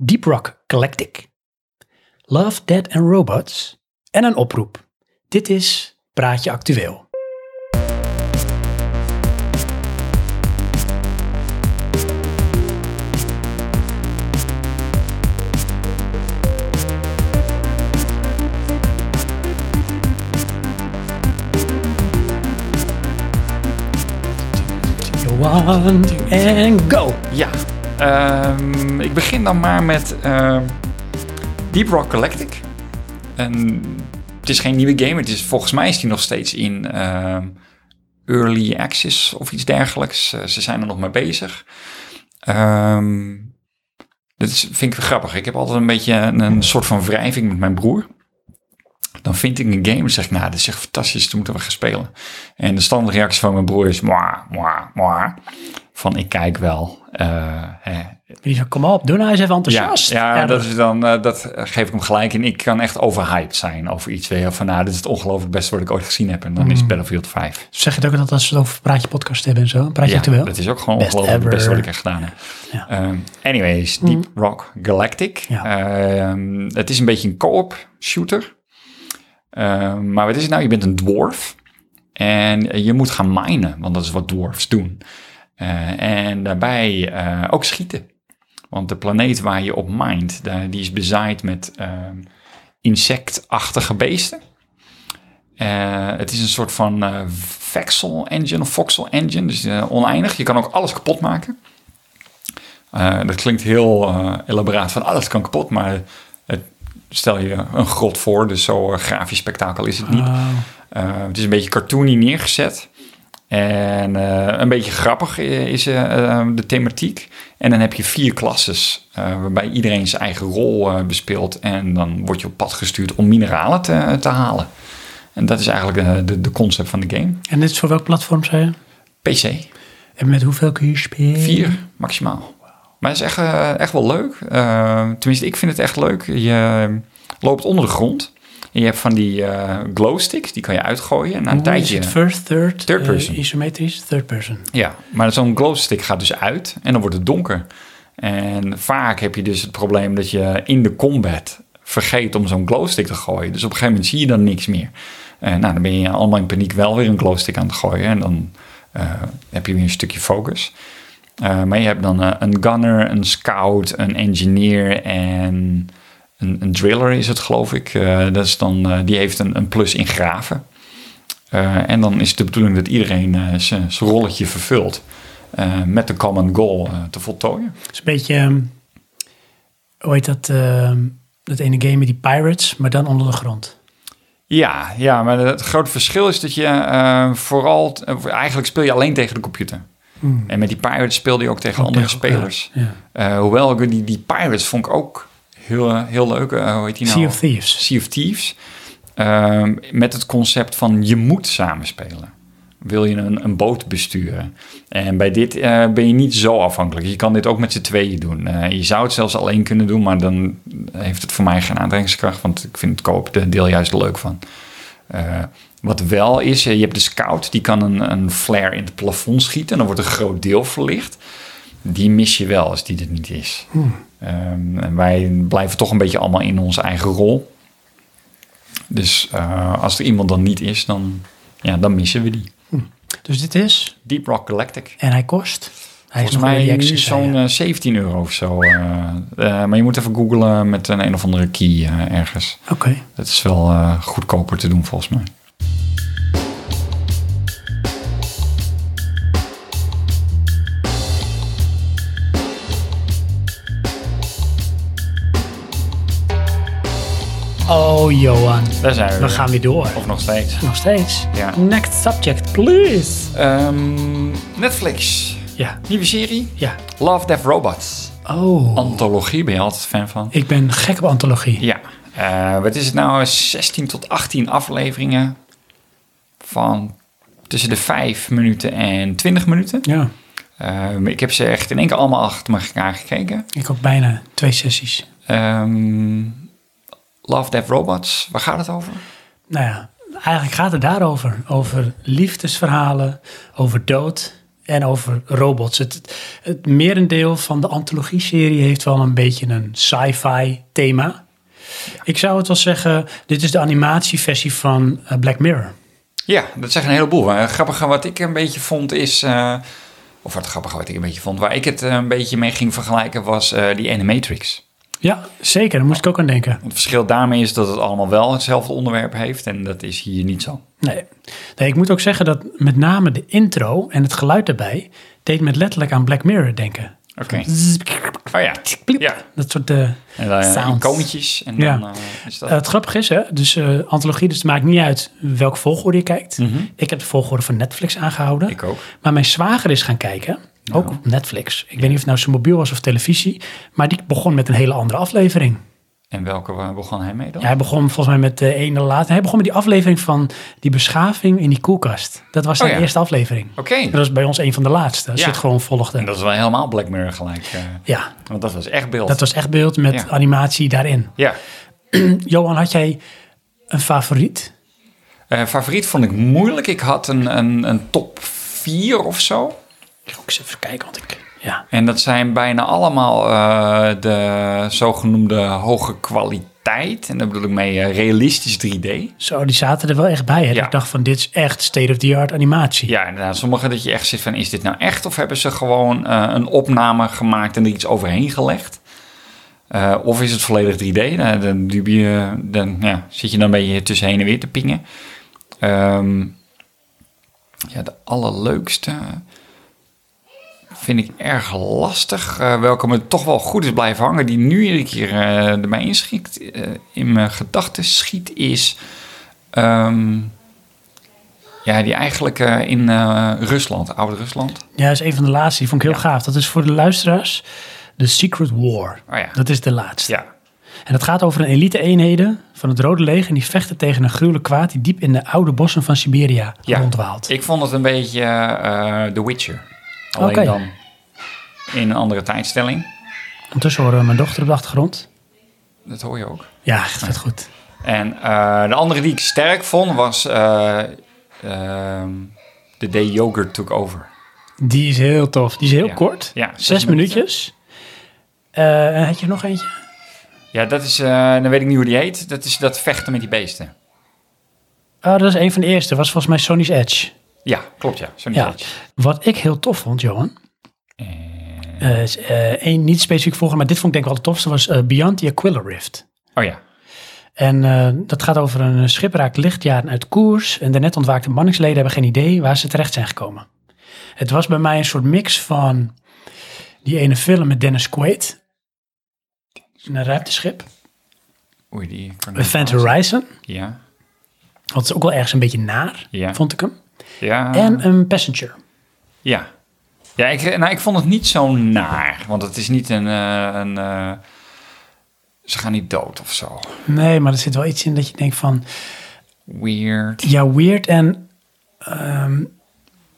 Deep Rock Galactic, Love, Dead and Robots en een oproep. Dit is Praatje Actueel. One and go. Ja, ehm, ik begin dan maar met ehm, Deep Rock Galactic. En het is geen nieuwe game, het is, volgens mij is die nog steeds in ehm, early access of iets dergelijks. Eh, ze zijn er nog mee bezig. Ehm dat is, vind ik grappig. Ik heb altijd een beetje een, een soort van wrijving met mijn broer. Dan vind ik een game en zeg ik, nou, dit is echt fantastisch, dat moeten we gaan spelen. En de standaard reactie van mijn broer is, mwah, mwah, mwah. Van, ik kijk wel. Eh, hè. Kom op, doe nou eens even Ja, enthousiast. ja, dat, is dan, eh, dat geef ik hem gelijk in. Ik kan echt overhyped zijn over iets. Weet je, van, nou, dit is het ongelooflijk beste wat ik ooit gezien heb. En dan Mm. is het Battlefield 5. Zeg je het ook dat als we het over Praatje Podcast hebben en zo? Praatje Ja, Actueel? dat is ook gewoon Best ongelooflijk het beste wat ik echt gedaan heb. Ja. Ehm, anyways, Deep Rock Galactic. Ehm, het is een beetje een co-op shooter. Ehm, maar wat is het nou? Je bent een dwarf. En je moet gaan minen, want dat is wat dwarfs doen. Eh, en daarbij eh, ook schieten. Want de planeet waar je op daar, die is bezaaid met ehm, insectachtige beesten. Eh, het is een soort van Vexel engine of Voxel engine, dus oneindig. Je kan ook alles kapot maken. Dat klinkt heel elaboraat van alles kan kapot, maar stel je een grot voor, dus zo eh, grafisch spektakel is het niet. Oh, Eh, het is een beetje cartoony neergezet. En eh, een beetje grappig is de thematiek. En dan heb je vier klasses, waarbij iedereen zijn eigen rol bespeelt. En dan word je op pad gestuurd om mineralen te, te halen. En dat is eigenlijk de, de concept van de game. En dit is voor welk platform, zei je? PC, En met hoeveel kun je spelen? vier maximaal. Maar het is echt, eh, echt wel leuk. Eh, tenminste, ik vind het echt leuk. Je loopt onder de grond. En je hebt van die eh glow sticks, die kan je uitgooien. En na een Hoe is tijdje... het first, third? Third person. isometrisch, third person. Ja, maar zo'n glowstick gaat dus uit en dan wordt het donker. En vaak heb je dus het probleem dat je in de combat vergeet om zo'n glowstick te gooien. Dus op een gegeven moment zie je dan niks meer. En nou, dan ben je allemaal in paniek wel weer een glowstick aan het gooien. En dan heb je weer een stukje focus. Eh, maar je hebt dan eh, een gunner, een scout, een engineer en een, een driller is het geloof ik. Eh, dat is dan, die heeft een, een plus in graven. En dan is het de bedoeling dat iedereen zijn rolletje vervult. met de common goal te voltooien. Het is een beetje, ehm, hoe heet dat, ehm, dat ene game met die pirates, maar dan onder de grond. Ja, ja, maar het grote verschil is dat je vooral... eigenlijk speel je alleen tegen de computer. En met die Pirates speelde je ook tegen Ook andere tegen spelers. ja. Eh, hoewel die, die Pirates vond ik ook heel, eh, heel leuk. Eh, hoe heet die nou? Sea of Thieves. Sea of Thieves. Ehm, met het concept van je moet samenspelen. Wil je een, een boot besturen? En bij dit ben je niet zo afhankelijk. Je kan dit ook met z'n tweeën doen. Je zou het zelfs alleen kunnen doen, maar dan heeft het voor mij geen aantrekkingskracht. Want ik vind het koop de deel juist leuk van. Wat wel is, je hebt de scout, die kan een, een flare in het plafond schieten. En dan wordt een groot deel verlicht. Die mis je wel als die er niet is. Ehm, en wij blijven toch een beetje allemaal in onze eigen rol. Dus eh, als er iemand dan niet is, dan, ja, dan missen we die. Dus dit is, Deep Rock Galactic. en hij kost? Hij Volgens mij zei zo'n je. eh, 17 euro of zo. eh, maar je moet even googlen met een een of andere key ergens. Oké. Dat is wel goedkoper te doen volgens mij. Oh, Johan. Daar zijn we. We weer. gaan weer door. Of nog steeds. Nog steeds. Ja. Next subject, please. Ehm, Netflix. Ja, Nieuwe serie. ja. Love, Death, Robots. Oh, Antologie, ben je altijd fan van? ik ben gek op antologie. Ja. Eh, wat is het nou? 16 tot 18 afleveringen van tussen de 5 minuten en 20 minuten. Ja, Ehm, ik heb ze echt in één keer allemaal achter elkaar gekeken. ik ook bijna twee sessies. Ehm, Love, Death, Robots. Waar gaat het over? Nou ja, eigenlijk gaat het daarover. Over liefdesverhalen, over dood en over robots. Het, het merendeel van de antologie-serie heeft wel een beetje een sci-fi thema. Ik zou het wel zeggen, dit is de animatieversie van eh, Black Mirror. Ja, dat zeggen een heleboel. Maar het grappige wat ik een beetje vond is... eh, of wat grappige wat ik een beetje vond... waar ik het eh, een beetje mee ging vergelijken was eh, die Animatrix. Ja, zeker. Daar moest ik ook aan denken. Het verschil daarmee is dat het allemaal wel hetzelfde onderwerp heeft... en dat is hier niet zo. Nee. nee, ik moet ook zeggen dat met name de intro en het geluid daarbij... deed me letterlijk aan Black Mirror denken. Oké. Oh ja. Ja. Dat soort eh, En dan Sounds. icoontjes en Ja. dan eh, is dat... Eh, het grappige is, hè, dus eh, antologie, dus het maakt niet uit welke volgorde je kijkt. Ik heb de volgorde van Netflix aangehouden. Mhm. ik ook. Maar mijn zwager is gaan kijken, ook op Netflix. Ik weet niet of het nou zijn mobiel was of televisie, maar die begon met een hele andere aflevering. En welke begon hij mee dan? Ja, hij begon volgens mij met de ene laatste. Hij begon met die aflevering van die beschaving in die koelkast. Dat was zijn Oh ja. eerste aflevering. Oké. Dat was bij ons een van de laatste, als Ja. je het gewoon volgde. En dat is wel helemaal Black Mirror gelijk. eh, Ja, want dat was echt beeld. dat was echt beeld met Ja. animatie daarin. Ja. Johan, had jij een favoriet? Eh, favoriet vond ik moeilijk. Ik had een, een, een top 4 of zo. Ik ga ook eens even kijken, want ik... Ja, En dat zijn bijna allemaal eh, de zogenoemde hoge kwaliteit. En daar bedoel ik mee eh, realistisch 3D. zo, die zaten er wel echt bij. Hè? Ja. Ik dacht van, dit is echt state-of-the-art animatie. Ja, inderdaad. Sommige dat je echt zit van, is dit nou echt? Of hebben ze gewoon eh, een opname gemaakt en er iets overheen gelegd? Eh, of is het volledig 3D? Nou, dan, dubie, dan ja, zit je dan een beetje tussen heen en weer te pingen. Ehm, ja, de allerleukste vind ik erg lastig. eh, welke me toch wel goed is blijven hangen, die nu iedere keer eh erbij inschiet, eh, in mijn gedachten schiet, is... ehm, ja, die eigenlijk in Rusland, oude Rusland. Ja, dat is een van de laatste. Die vond ik heel gaaf. Dat is voor de luisteraars The Secret War. Oh ja. Dat is de laatste. Ja, En het gaat over een elite-eenheden van het Rode Leger. En die vechten tegen een gruwelijk kwaad die diep in de oude bossen van Siberia Ja. rondwaalt. ik vond het een beetje The Witcher. Alleen Oké. dan in een andere tijdstelling. Ondertussen horen we mijn dochter op de achtergrond. Dat hoor je ook. Ja, echt vet goed. En eh, de andere die ik sterk vond was eh, ehm, The Day Yogurt Took Over. Die is heel tof. Die is heel Ja. kort. Ja, Zes, zes minuutjes. Eh, en had je nog eentje? Ja, dat is, eh, dan weet ik niet hoe die heet. Dat is dat vechten met die beesten. Oh, dat is een van de eerste. was volgens mij Sony's Edge. Ja, klopt ja. Zo'n Ja. Wat ik heel tof vond, Johan. eh, is, eh, één niet specifiek volgen, maar dit vond ik denk ik wel het tofste. Was eh, Beyond the Aquila Rift. Oh ja. En eh, dat gaat over een schip raakt lichtjaren uit koers. En de net ontwaakte manningsleden hebben geen idee waar ze terecht zijn gekomen. Het was bij mij een soort mix van die ene film met Dennis Quaid. Een ruimteschip. Oei, die... Event Horizon. Ja. Dat is ook wel ergens een beetje naar, Ja. vond ik hem. Ja. En een Passenger. Ja. Ja, ik, nou, ik vond het niet zo naar. Want het is niet een... eh, een eh, ze gaan niet dood of zo. Nee, maar er zit wel iets in dat je denkt van... Weird. Ja, weird en ehm, een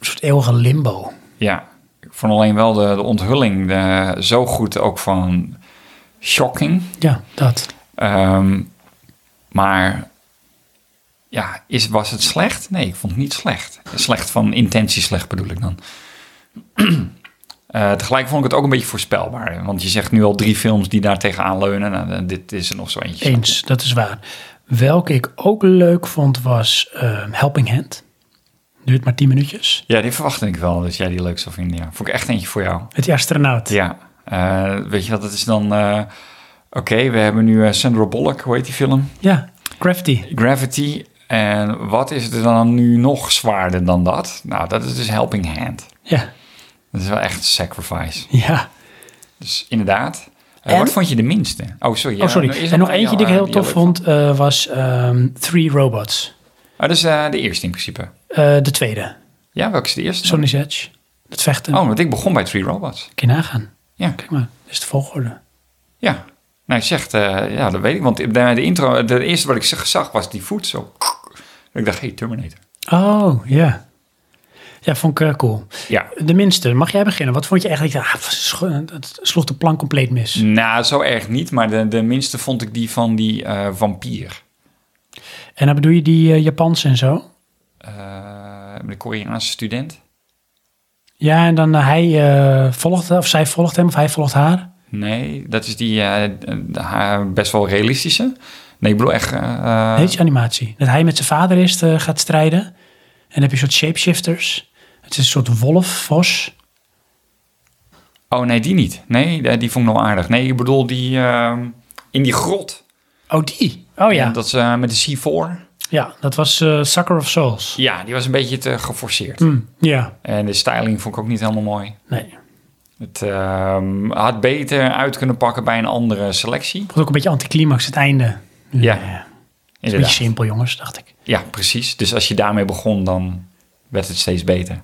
soort eeuwige limbo. Ja. Ik vond alleen wel de, de onthulling de, zo goed ook van shocking. Ja, dat. Ehm, maar ja, is, was het slecht? Nee, ik vond het niet slecht. Slecht van intentie slecht bedoel ik dan. Eh, tegelijk vond ik het ook een beetje voorspelbaar. Want je zegt nu al drie films die daar tegenaan leunen. Nou, dan- dit is er nog zo eentje. Eens, dat is waar. Welke ik ook leuk vond was ehm, Helping Hand. Duurt maar 10 minuutjes. Ja, die verwachtte ik wel dat jij die leuk zou vinden. Ja. Vond ik echt eentje voor jou. Die astronaut. Ja, eh, weet je wat, dat is dan... eh, Oké, we hebben nu eh, Sandra Bullock, hoe heet die film? Ja, Crafty. Gravity. En wat is er dan nu nog zwaarder dan dat? Nou, dat is dus Helping Hand. Ja, Dat is wel echt sacrifice. ja. Dus inderdaad. Eh, En- wat vond je de minste? Oh, sorry. Oh, ja, sorry. is En nog een- eentje die ik ja, heel tof vond eh, was ehm, Three Robots. Oh, dat is eh, de eerste in principe. Eh, de tweede. Ja, welke is de eerste? Sony's Edge. Het vechten. Oh, want ik begon bij Three Robots. Kun je nagaan. Ja, Kijk maar, dat is de volgorde. ja. Nou, je zegt, eh, ja, dat weet ik. Want de, de intro, de eerste wat ik zag, was die voet zo. Ik dacht, hey, Terminator. Oh, ja. Ja, vond ik eh, cool. Ja. De minste, mag jij beginnen? Wat vond je eigenlijk? Ah, het sloeg de plank compleet mis. Nou, zo erg niet. Maar de, de minste vond ik die van die eh, vampier. En dan bedoel je die eh, Japanse en zo? De Koreaanse student. Ja, en dan hij volgt, of zij volgt hem, of hij volgt haar. Nee, dat is die eh, best wel realistische. Nee, ik bedoel echt... eh, eh, Heet je animatie. Dat hij met zijn vader eerst eh, gaat strijden. En dan heb je een soort shapeshifters. Het is een soort wolf, vos. Oh nee, die niet. Nee, die, vond ik nog aardig. Nee, ik bedoel die ehm, in die grot. Oh, die. Oh ja. En Dat is eh, met de C4. Ja, dat was eh Sucker of Souls. Ja, die was een beetje te geforceerd. Hmm, ja, En de styling vond ik ook niet helemaal mooi. nee. Het ehm, had beter uit kunnen pakken bij een andere selectie. Het was ook een beetje anticlimax, het einde. Ja, is een beetje simpel, jongens, dacht ik. Ja, precies. Dus als je daarmee begon, dan werd het steeds beter.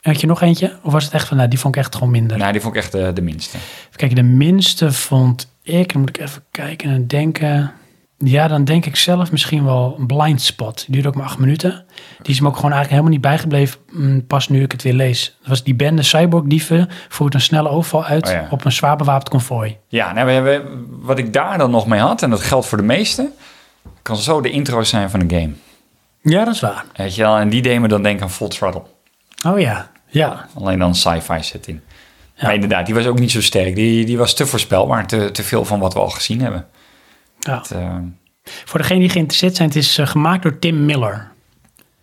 Had je nog eentje? Of was het echt van, nou, die vond ik echt gewoon minder? Nou, die vond ik echt de, de minste. Even kijken, de minste vond ik, dan moet ik even kijken en denken. Ja, dan denk ik zelf misschien wel een blind spot. Die duurde ook maar acht minuten. Die is me ook gewoon eigenlijk helemaal niet bijgebleven, mm, pas nu ik het weer lees. Dat was die bende cyborg-dieven voert een snelle overval uit Oh ja. op een zwaar bewapend konvooi. Ja, nou, we hebben, wat ik daar dan nog mee had, en dat geldt voor de meeste, kan zo de intro zijn van een game. Ja, dat is waar. Weet je wel? En die deed me dan denken aan Full Throttle. Oh ja, ja. Alleen dan sci-fi setting. Ja. Maar inderdaad, die was ook niet zo sterk. Die, die was te voorspelbaar, te, te veel van wat we al gezien hebben. Ja. Het, eh, Voor degenen die geïnteresseerd zijn, het is eh, gemaakt door Tim Miller.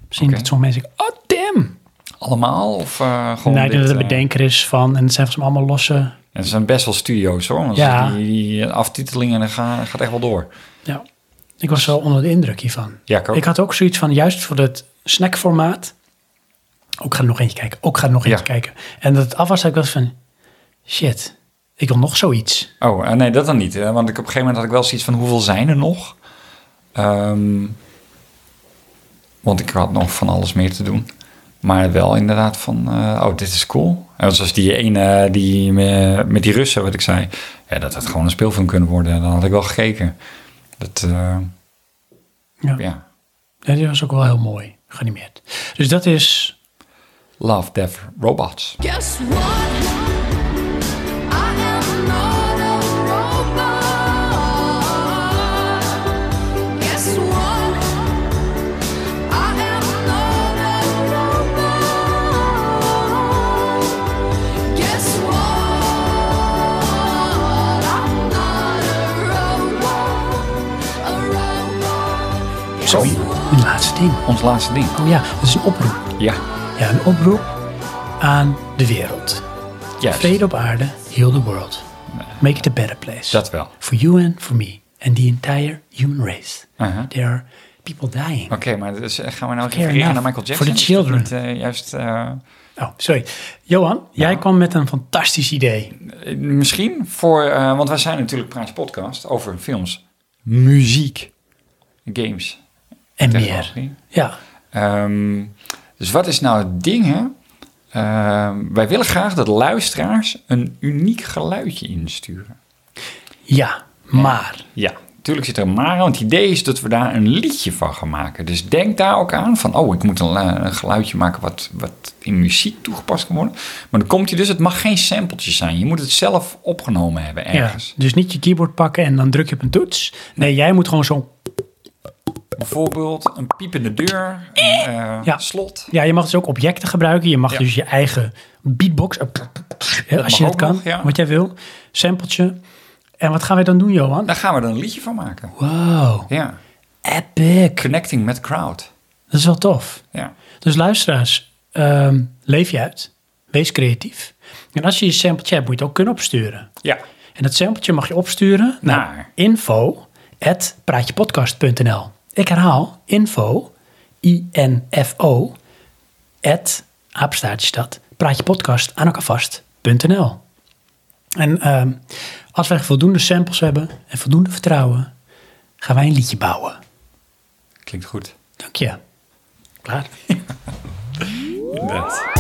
Misschien Oké. dat sommige mensen denken, oh Tim! allemaal? Of eh, gewoon nee, dit, dat de bedenker is van, en het zijn mij allemaal losse... en het zijn best wel studio's hoor. Ja. die, die aftitelingen dat gaat, gaat echt wel door. Ja, ik was wel onder de indruk hiervan. Ja, ik ook. Ik had ook zoiets van, juist voor het snackformaat. Ook ga er nog eentje kijken. Ook ga er nog Ja. eentje kijken. En dat het af was, ik was van, shit, ik wil nog zoiets. Oh, eh, nee, dat dan niet. eh, Want ik, op een gegeven moment had ik wel zoiets van hoeveel zijn er nog? Ehm, want ik had nog van alles meer te doen. Maar wel inderdaad van, eh, oh, dit is cool. En zoals die ene, die me- met die Russen, wat ik zei. Ja, dat had gewoon een speelfilm kunnen worden. Dan had ik wel gekeken. Dat, eh, Ja. ja. Ja, die was ook wel heel mooi geanimeerd. Dus dat is, Love, Death, Robots. Guess what? Laatste ding. ons laatste ding. Oh ja, dat is een oproep. Ja, Ja, een oproep aan de wereld. juist. Vrede op aarde, heal the world. Make it a better place. Dat wel. For you and for me. And the entire human race. Aha. There are people dying. Oké, maar dus gaan we nou refereren naar Michael for Jackson? the children. Niet, eh, juist, eh, Oh, sorry. Johan, jij kwam met een fantastisch idee. Eh, Misschien voor, want wij zijn natuurlijk Praatje Podcast over films, muziek, games, En meer. Ja. Ehm, dus wat is nou het ding, hè? Ehm, wij willen graag dat luisteraars een uniek geluidje insturen. Ja, maar. Ja, natuurlijk zit er een maar aan, want het idee is dat we daar een liedje van gaan maken. Dus denk daar ook aan van, oh, ik moet een, een geluidje maken wat, wat in muziek toegepast kan worden. Maar dan komt hij dus, het mag geen sampletje zijn. Je moet het zelf opgenomen hebben Ja, ergens. dus niet je keyboard pakken en dan druk je op een toets. Nee, jij moet gewoon zo. Bijvoorbeeld een piepende deur, een eh, Ja. slot. Ja, je mag dus ook objecten gebruiken. Je mag Ja. dus je eigen beatbox. eh, Ja, als je ook kan, nog, ja. wat jij wil. Sampletje. En wat gaan wij dan doen, Johan? Daar gaan we dan een liedje van maken. Wow, Ja, epic. connecting met crowd. Dat is wel tof. Ja, Dus luisteraars, ehm, leef je uit. Wees creatief. En als je je sampletje hebt, moet je het ook kunnen opsturen. ja. En dat sampletje mag je opsturen naar, Naar? info at praatjepodcast.nl. Ik herhaal, info, I-N-F-O, at, apenstaartje praatjepodcast aan elkaar vast.nl. En ehm, als wij voldoende samples hebben en voldoende vertrouwen, gaan wij een liedje bouwen. klinkt goed. Dank je. Klaar? Inderdaad.